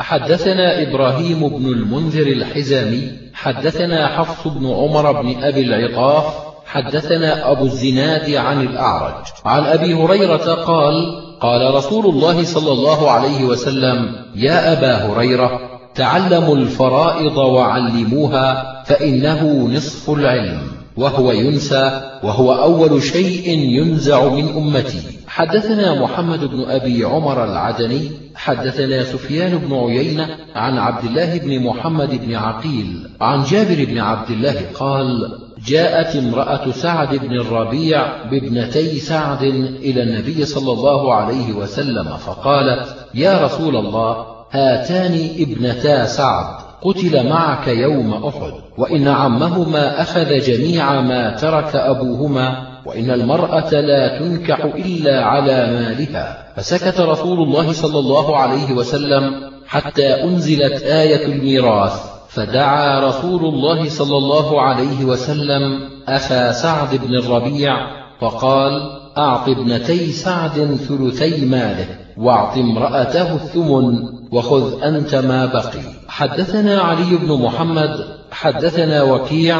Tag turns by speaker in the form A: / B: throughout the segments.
A: حدثنا إبراهيم بن المنذر الحزامي حدثنا حفص بن عمر بن أبي العطاف حدثنا أبو الزناد عن الأعرج. عن أبي هريرة قال قال رسول الله صلى الله عليه وسلم يا أبا هريرة تعلموا الفرائض وعلموها فإنه نصف العلم وهو ينسى وهو أول شيء ينزع من أمتي. حدثنا محمد بن أبي عمر العدني حدثنا سفيان بن عيينة عن عبد الله بن محمد بن عقيل عن جابر بن عبد الله قال جاءت امرأة سعد بن الربيع بابنتي سعد إلى النبي صلى الله عليه وسلم فقالت يا رسول الله هاتان ابنتا سعد قتل معك يوم أحد وإن عمهما أخذ جميع ما ترك أبوهما وإن المرأة لا تنكح إلا على مالها. فسكت رسول الله صلى الله عليه وسلم حتى أنزلت آية الميراث. فدعا رسول الله صلى الله عليه وسلم أخا سعد بن الربيع فقال أعط ابنتي سعد ثلثي ماله واعط امرأته الثمن وخذ أنت ما بقي. حدثنا علي بن محمد حدثنا وكيع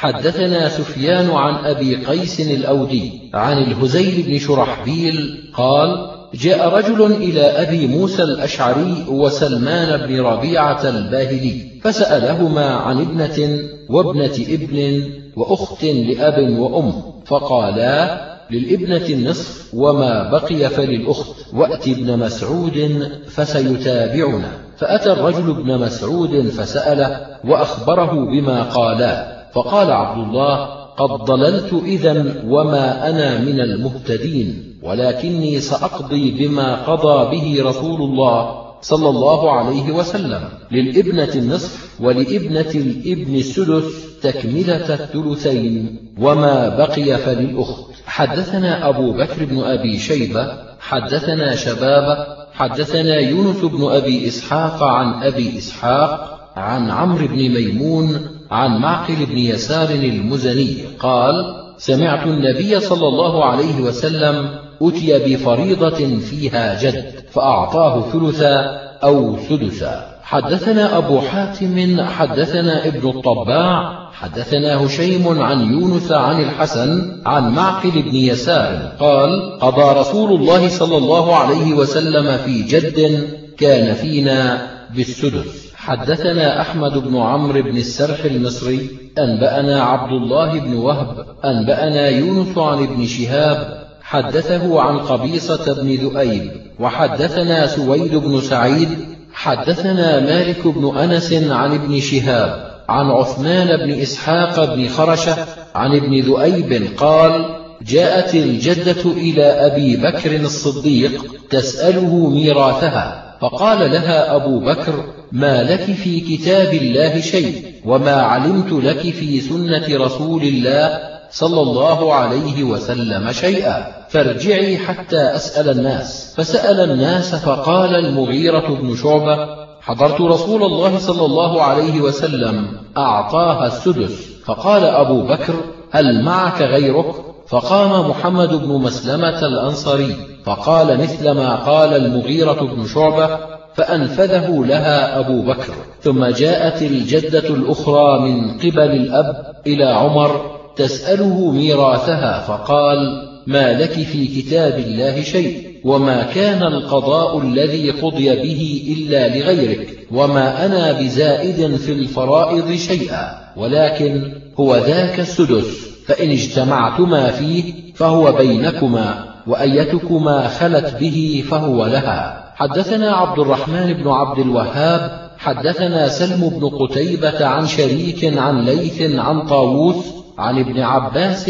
A: حدثنا سفيان عن أبي قيس الأودي عن الهزيل بن شرحبيل قال جاء رجل إلى أبي موسى الأشعري وسلمان بن ربيعة الباهلي فسألهما عن ابنة وابنة ابن وأخت لأب وأم فقالا للابنة النصف وما بقي فللأخت وأت ابن مسعود فسيتابعنا. فأتى الرجل ابن مسعود فسأله وأخبره بما قالا. فقال عبد الله قد ضللت إذا وما أنا من المهتدين ولكني سأقضي بما قضى به رسول الله صلى الله عليه وسلم للإبنة النصف ولإبنة الإبن السدس تكملة الثلثين وما بقي فللأخت. حدثنا أبو بكر بن أبي شيبة حدثنا شبابة حدثنا يونس بن أبي إسحاق عن أبي إسحاق عن عمرو بن ميمون عن معقل بن يسار المزني قال سمعت النبي صلى الله عليه وسلم أتي بفريضة فيها جد فأعطاه ثلثا أو سدسا. حدثنا أبو حاتم حدثنا ابن الطباع حدثنا هشيم عن يونس عن الحسن عن معقل بن يسار قال قضى رسول الله صلى الله عليه وسلم في جد كان فينا بالسدس. حدثنا أحمد بن عمرو بن السرح المصري أنبأنا عبد الله بن وهب أنبأنا يونس عن ابن شهاب حدثه عن قبيصة بن ذؤيب وحدثنا سويد بن سعيد حدثنا مالك بن أنس عن ابن شهاب عن عثمان بن إسحاق بن خرشة عن ابن ذؤيب قال جاءت الجدة إلى أبي بكر الصديق تسأله ميراثها فقال لها أبو بكر ما لك في كتاب الله شيء وما علمت لك في سنة رسول الله صلى الله عليه وسلم شيئا. فارجعي حتى أسأل الناس. فسأل الناس فقال المغيرة بن شعبة حضرت رسول الله صلى الله عليه وسلم أعطاها السدس. فقال أبو بكر هل معك غيرك؟ فقام محمد بن مسلمة الأنصاري فقال مثل ما قال المغيرة بن شعبة فأنفذه لها أبو بكر. ثم جاءت الجدة الأخرى من قبل الأب إلى عمر تسأله ميراثها فقال ما لك في كتاب الله شيء وما كان القضاء الذي قضي به إلا لغيرك وما أنا بزائد في الفرائض شيئا ولكن هو ذاك السدس فإن اجتمعتما فيه فهو بينكما وأيتكما خلت به فهو لها. حدثنا عبد الرحمن بن عبد الوهاب حدثنا سلم بن قتيبة عن شريك عن ليث عن طاووس عن ابن عباس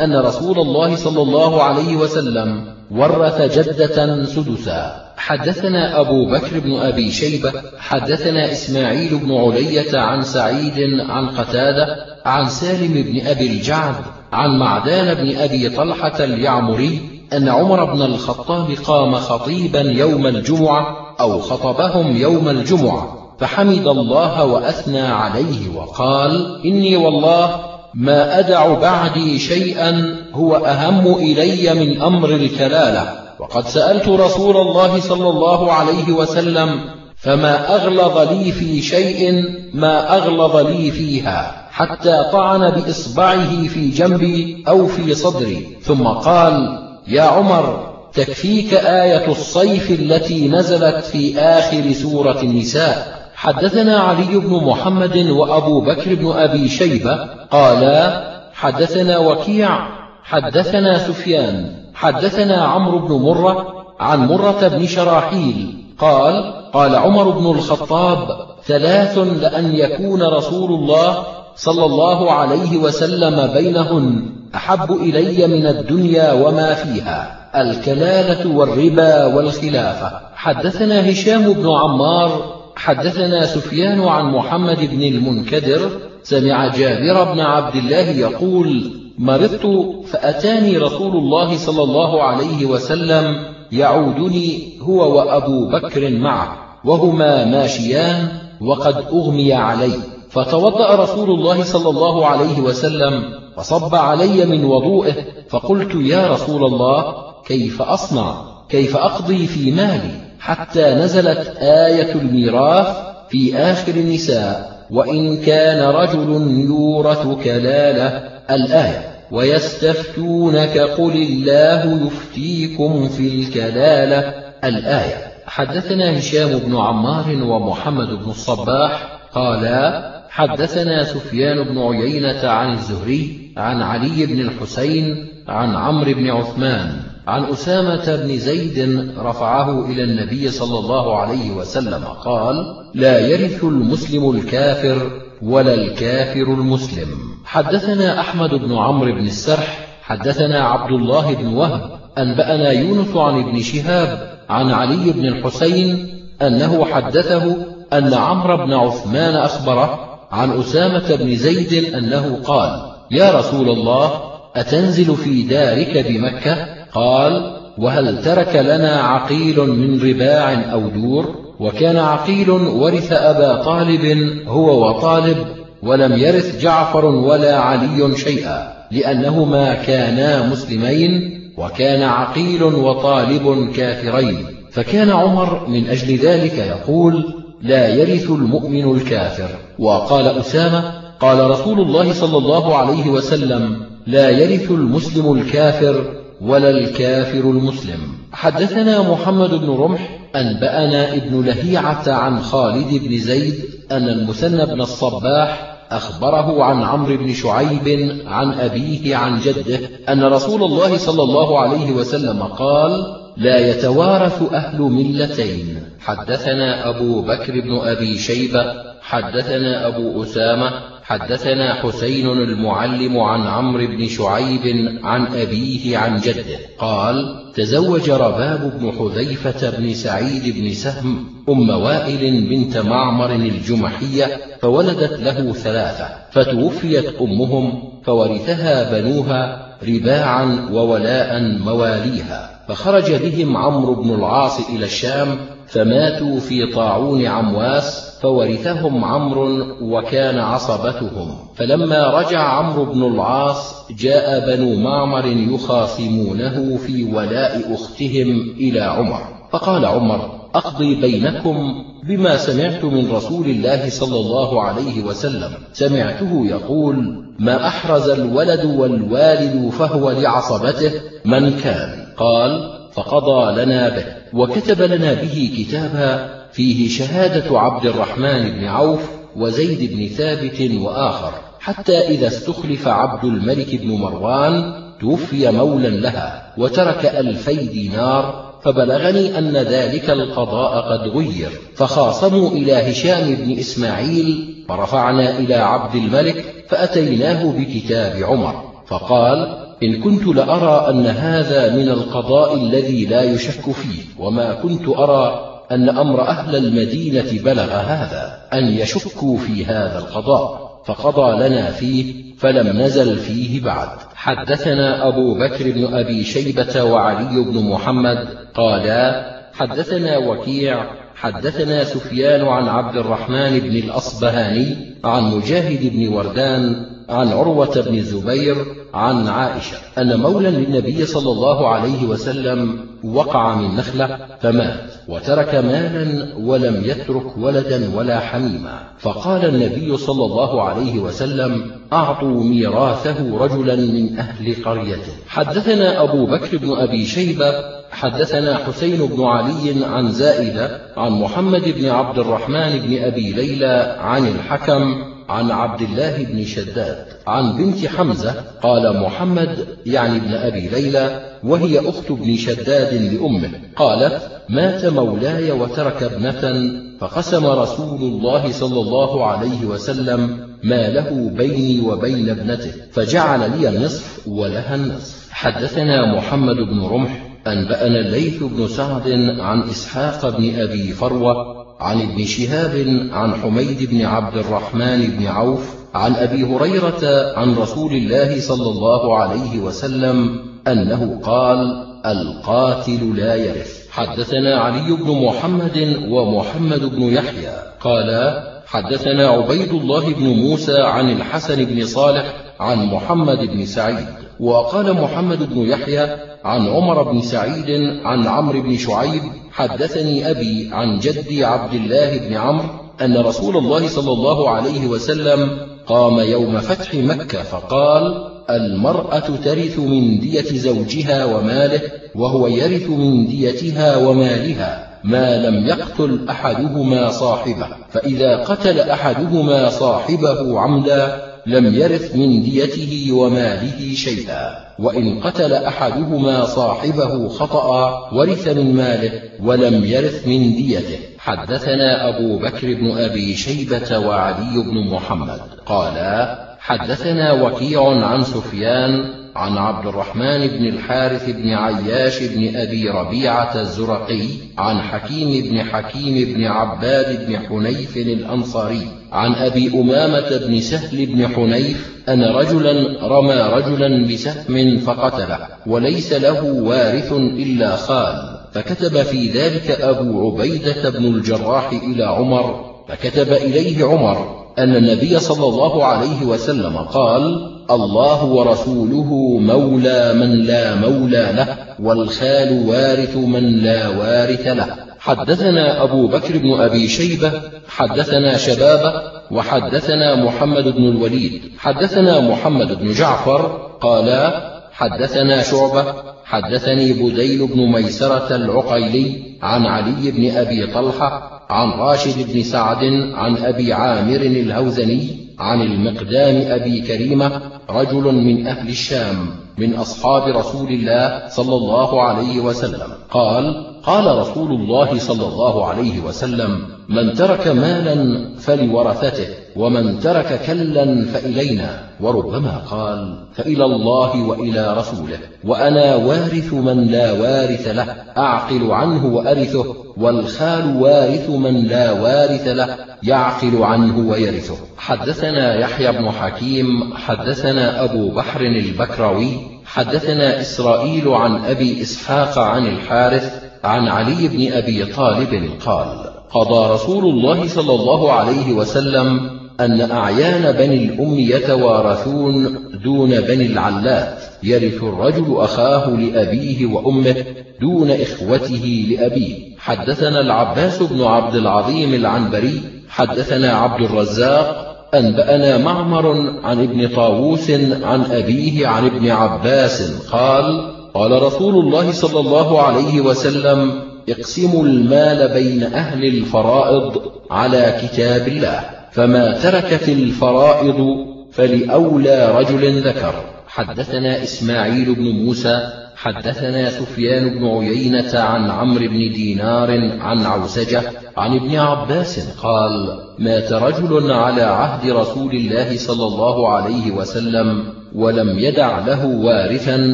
A: أن رسول الله صلى الله عليه وسلم ورث جدة سدسا. حدثنا أبو بكر بن أبي شيبة حدثنا إسماعيل بن علية عن سعيد عن قتادة عن سالم بن أبي الجعد عن معدان بن أبي طلحة اليعمري أن عمر بن الخطاب قام خطيبا يوم الجمعة أو خطبهم يوم الجمعة فحمد الله وأثنى عليه وقال إني والله ما أدع بعدي شيئا هو أهم إلي من أمر الكلالة وقد سألت رسول الله صلى الله عليه وسلم فما أغلظ لي في شيء ما أغلظ لي فيها حتى طعن بإصبعه في جنبي أو في صدري ثم قال يا عمر تكفيك آية الصيف التي نزلت في آخر سورة النساء. حدثنا علي بن محمد وأبو بكر بن أبي شيبة قالا حدثنا وكيع حدثنا سفيان حدثنا عمرو بن مرة عن مرة بن شراحيل قال قال عمر بن الخطاب ثلاث لأن يكون رسول الله صلى الله عليه وسلم بينهن. أحب إلي من الدنيا وما فيها الكلالة والربا والخلافة. حدثنا هشام بن عمار حدثنا سفيان عن محمد بن المنكدر سمع جابر بن عبد الله يقول مرضت فأتاني رسول الله صلى الله عليه وسلم يعودني هو وأبو بكر معه وهما ماشيان وقد أغمي علي. فتوضأ رسول الله صلى الله عليه وسلم وصب علي من وضوئه فقلت يا رسول الله كيف أصنع؟ كيف أقضي في مالي؟ حتى نزلت آية الميراث في آخر النساء وإن كان رجل يورث كلالة الآية ويستفتونك قل الله يفتيكم في الكلالة الآية. حدثنا هشام بن عمار ومحمد بن الصباح قالا حدثنا سفيان بن عيينة عن الزهري عن علي بن الحسين عن عمرو بن عثمان عن أسامة بن زيد رفعه إلى النبي صلى الله عليه وسلم قال لا يرث المسلم الكافر ولا الكافر المسلم. حدثنا أحمد بن عمرو بن السرح حدثنا عبد الله بن وهب أنبأنا يونس عن ابن شهاب عن علي بن الحسين أنه حدثه أن عمرو بن عثمان أخبره عن أسامة بن زيد أنه قال يا رسول الله أتنزل في دارك بمكة؟ قال وهل ترك لنا عقيل من رباع أو دور؟ وكان عقيل ورث أبا طالب هو وطالب ولم يرث جعفر ولا علي شيئا لأنهما كانا مسلمين وكان عقيل وطالب كافرين. فكان عمر من أجل ذلك يقول لا يرث المؤمن الكافر. وقال أسامة قال رسول الله صلى الله عليه وسلم لا يرث المسلم الكافر ولا الكافر المسلم. حدثنا محمد بن رمح أنبأنا ابن لهيعة عن خالد بن زيد أن المثنى بن الصباح أخبره عن عمرو بن شعيب عن أبيه عن جده أن رسول الله صلى الله عليه وسلم قال لا يتوارث أهل ملتين. حدثنا أبو بكر بن أبي شيبة حدثنا أبو أسامة حدثنا حسين المعلم عن عمرو بن شعيب عن أبيه عن جده. قال تزوج رباب بن حذيفة بن سعيد بن سهم أم وائل بنت معمر الجمحية فولدت له ثلاثة فتوفيت أمهم فورثها بنوها رباعا وولاء مواليها. فخرج بهم عمرو بن العاص إلى الشام فماتوا في طاعون عمواس فورثهم عمرو وكان عصبتهم. فلما رجع عمرو بن العاص جاء بنو معمر يخاصمونه في ولاء أختهم إلى عمر. فقال عمر أقضي بينكم بما سمعت من رسول الله صلى الله عليه وسلم. سمعته يقول ما أحرز الولد والوالد فهو لعصبته؟ من كان. قال فقضى لنا به وكتب لنا به كتابا فيه شهادة عبد الرحمن بن عوف وزيد بن ثابت وآخر حتى إذا استخلف عبد الملك بن مروان توفي مولا لها وترك ألفي دينار فبلغني أن ذلك القضاء قد غير فخاصموا إلى هشام بن إسماعيل فرفعنا إلى عبد الملك فأتيناه بكتاب عمر فقال إن كنت لأرى أن هذا من القضاء الذي لا يشك فيه وما كنت أرى أن أمر أهل المدينة بلغ هذا أن يشكوا في هذا القضاء فقضى لنا فيه فلم نزل فيه بعد. حدثنا أبو بكر بن أبي شيبة وعلي بن محمد قالا حدثنا وكيع حدثنا سفيان عن عبد الرحمن بن الأصبهاني عن مجاهد بن وردان عن عروة بن الزبير عن عائشة أن مولا للنبي صلى الله عليه وسلم وقع من نخلة فمات وترك مالا ولم يترك ولدا ولا حميما فقال النبي صلى الله عليه وسلم أعطوا ميراثه رجلا من أهل قريته. حدثنا أبو بكر بن أبي شيبة حدثنا حسين بن علي عن زائدة عن محمد بن عبد الرحمن بن أبي ليلى عن الحكم عن عبد الله بن شداد عن بنت حمزة قال محمد يعني ابن أبي ليلى وهي أخت ابن شداد لأمه قالت مات مولاي وترك ابنة فقسم رسول الله صلى الله عليه وسلم ما له بيني وبين ابنته فجعل لي النصف ولها النصف. حدثنا محمد بن رمح أنبأنا الليث بن سعد عن إسحاق بن أبي فروة عن ابن شهاب عن حميد بن عبد الرحمن بن عوف عن أبي هريرة عن رسول الله صلى الله عليه وسلم أنه قال القاتل لا يرث. حدثنا علي بن محمد ومحمد بن يحيى. قال حدثنا عبيد الله بن موسى عن الحسن بن صالح عن محمد بن سعيد. وقال محمد بن يحيى عن عمر بن سعيد عن عمرو بن شعيب حدثني أبي عن جدي عبد الله بن عمرو أن رسول الله صلى الله عليه وسلم قام يوم فتح مكة فقال المرأة ترث من دية زوجها وماله وهو يرث من ديتها ومالها ما لم يقتل أحدهما صاحبه فإذا قتل أحدهما صاحبه عمدا لم يرث من ديته وماله شيئا. وإن قتل أحدهما صاحبه خطأ ورث من ماله ولم يرث من ديته. حدثنا أبو بكر بن أبي شيبة وعلي بن محمد. قالا حدثنا وكيع عن سفيان عن عبد الرحمن بن الحارث بن عياش بن أبي ربيعة الزرقي عن حكيم بن حكيم بن عباد بن حنيف الأنصاري عن أبي أمامة بن سهل بن حنيف أن رجلا رمى رجلا بسهم فقتله وليس له وارث إلا خال فكتب في ذلك أبو عبيدة بن الجراح إلى عمر فكتب إليه عمر أن النبي صلى الله عليه وسلم قال الله ورسوله مولى من لا مولى له والخال وارث من لا وارث له. حدثنا أبو بكر بن أبي شيبة حدثنا شبابة وحدثنا محمد بن الوليد. حدثنا محمد بن جعفر قالا حدثنا شعبة حدثني بديل بن ميسرة العقيلي عن علي بن أبي طلحة عن راشد بن سعد عن أبي عامر الهوزني عن المقدام أبي كريمة رجل من أهل الشام من أصحاب رسول الله صلى الله عليه وسلم. قال قال رسول الله صلى الله عليه وسلم من ترك مالا فلورثته ومن ترك كلا فإلينا. وربما قال فإلى الله وإلى رسوله وأنا وارث من لا وارث له أعقل عنه وأرثه والخال وارث من لا وارث له يعقل عنه ويرثه. حدثنا يحيى بن حكيم حدثنا أبو بحر البكروي حدثنا إسرائيل عن أبي إسحاق عن الحارث عن علي بن أبي طالب قال قضى رسول الله صلى الله عليه وسلم أن أعيان بني الأم يتوارثون دون بني العلات يرث الرجل أخاه لأبيه وأمه دون إخوته لأبيه. حدثنا العباس بن عبد العظيم العنبري حدثنا عبد الرزاق أنبأنا معمر عن ابن طاووس عن أبيه عن ابن عباس قال قال رسول الله صلى الله عليه وسلم اقسموا المال بين أهل الفرائض على كتاب الله فما تركت الفرائض فلأولى رجل ذكر. حدثنا إسماعيل بن موسى حدثنا سفيان بن عيينة عن عمرو بن دينار عن عوسجة عن ابن عباس قال مات رجل على عهد رسول الله صلى الله عليه وسلم ولم يدع له وارثا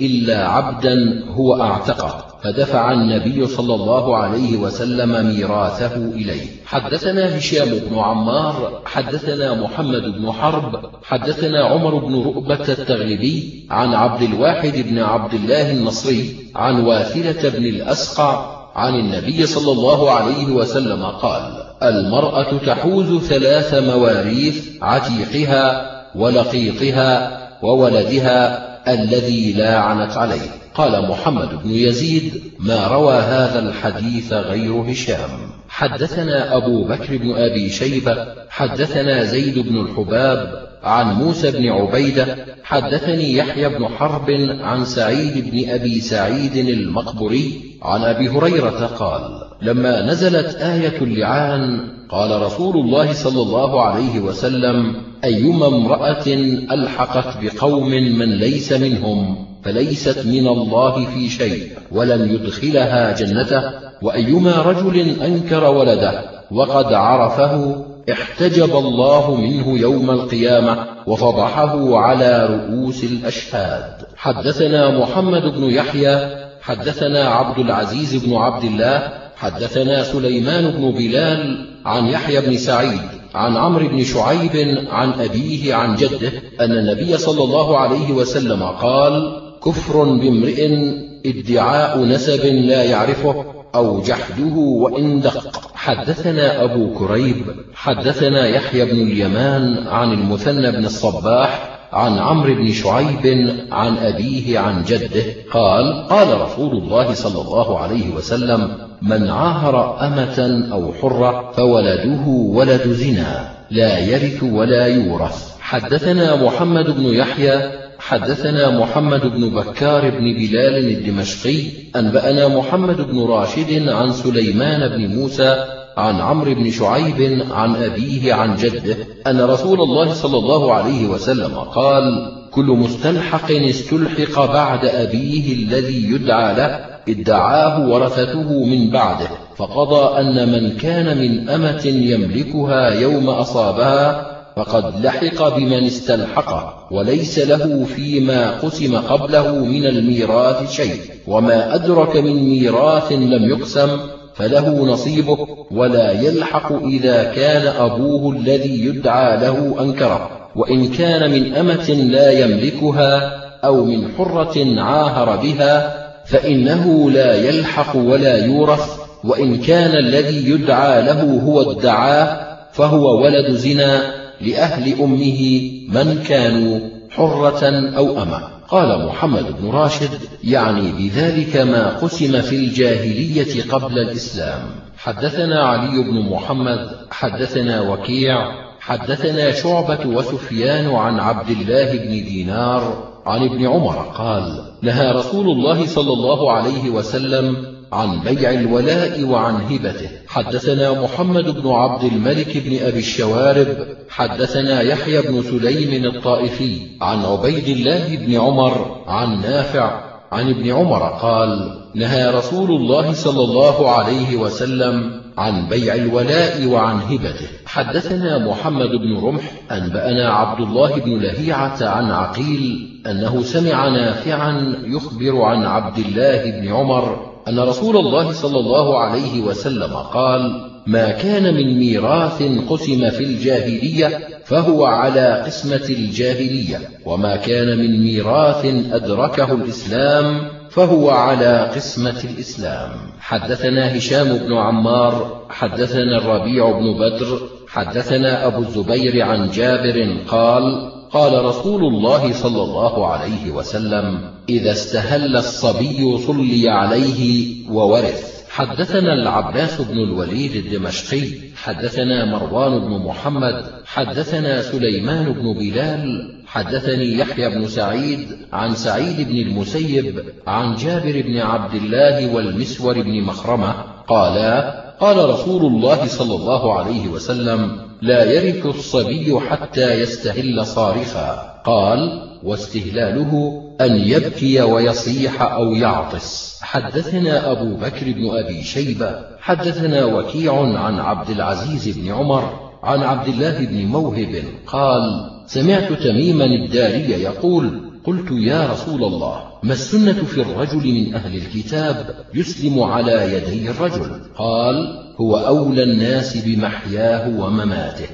A: إلا عبدا هو أعتقه فدفع النبي صلى الله عليه وسلم ميراثه إليه. حدثنا هشام بن عمار حدثنا محمد بن حرب حدثنا عمر بن رؤبة التغلبي عن عبد الواحد بن عبد الله النصري عن واثلة بن الأسقع عن النبي صلى الله عليه وسلم قال المرأة تحوز ثلاث مواريث عتيقها ولقيطها وولدها الذي لا عنت عليه. قال محمد بن يزيد ما روى هذا الحديث غير هشام. حدثنا أبو بكر بن أبي شيبة حدثنا زيد بن الحباب عن موسى بن عبيدة حدثني يحيى بن حرب عن سعيد بن أبي سعيد المقبري عن أبي هريرة قال لما نزلت آية اللعان قال رسول الله صلى الله عليه وسلم أيما امرأة ألحقت بقوم من ليس منهم فليست من الله في شيء ولن يدخلها جنته وأيما رجل أنكر ولده وقد عرفه احتجب الله منه يوم القيامة وفضحه على رؤوس الأشهاد. حدثنا محمد بن يحيى حدثنا عبد العزيز بن عبد الله حدثنا سليمان بن بلال عن يحيى بن سعيد عن عمرو بن شعيب عن أبيه عن جده أن النبي صلى الله عليه وسلم قال كفر بامرئ ادعاء نسب لا يعرفه أو جحده وإن دق. حدثنا أبو كريب حدثنا يحيى بن اليمان عن المثنى بن الصباح عن عمرو بن شعيب عن أبيه عن جده قال قال رسول الله صلى الله عليه وسلم من عاهر أمة أو حرة فولده ولد زنا لا يرث ولا يورث. حدثنا محمد بن يحيى حدثنا محمد بن بكار بن بلال الدمشقي أنبأنا محمد بن راشد عن سليمان بن موسى عن عمرو بن شعيب عن أبيه عن جده أن رسول الله صلى الله عليه وسلم قال كل مستلحق استلحق بعد أبيه الذي يدعى له ادعاه ورثته من بعده فقضى أن من كان من أمة يملكها يوم أصابها فقد لحق بمن استلحقه وليس له فيما قسم قبله من الميراث شيء وما أدرك من ميراث لم يقسم فله نصيبه ولا يلحق إذا كان أبوه الذي يدعى له أنكره. وإن كان من أمة لا يملكها أو من حرة عاهر بها فإنه لا يلحق ولا يورث. وإن كان الذي يدعى له هو ادعاه فهو ولد زنا لأهل أمه من كانوا حرة أو أمة. قال محمد بن راشد يعني بذلك ما قسم في الجاهلية قبل الإسلام. حدثنا علي بن محمد حدثنا وكيع حدثنا شعبة وسفيان عن عبد الله بن دينار عن ابن عمر قال نهى رسول الله صلى الله عليه وسلم عن بيع الولاء وعن هبته. حدثنا محمد بن عبد الملك بن أبي الشوارب. حدثنا يحيى بن سليم الطائفي عن عبيد الله بن عمر عن نافع عن ابن عمر قال نهى رسول الله صلى الله عليه وسلم عن بيع الولاء وعن هبته. حدثنا محمد بن رمح أنبأنا عبد الله بن لهيعة عن عقيل أنه سمع نافعا يخبر عن عبد الله بن عمر أن رسول الله صلى الله عليه وسلم قال ما كان من ميراث قسم في الجاهلية فهو على قسمة الجاهلية وما كان من ميراث أدركه الإسلام فهو على قسمة الإسلام. حدثنا هشام بن عمار حدثنا الربيع بن بدر حدثنا أبو الزبير عن جابر قال قال رسول الله صلى الله عليه وسلم إذا استهل الصبي صلي عليه وورث. حدثنا العباس بن الوليد الدمشقي حدثنا مروان بن محمد حدثنا سليمان بن بلال حدثني يحيى بن سعيد عن سعيد بن المسيب عن جابر بن عبد الله والمسور بن مخرمة قالا قال رسول الله صلى الله عليه وسلم لا يرث الصبي حتى يستهل صارخا. قال واستهلاله أن يبكي ويصيح أو يعطس. حدثنا أبو بكر بن أبي شيبة. حدثنا وكيع عن عبد العزيز بن عمر عن عبد الله بن موهب قال سمعت تميما الداري يقول قلت يا رسول الله ما السنة في الرجل من أهل الكتاب يسلم على يدي الرجل؟ قال هو أولى الناس بمحياه ومماته.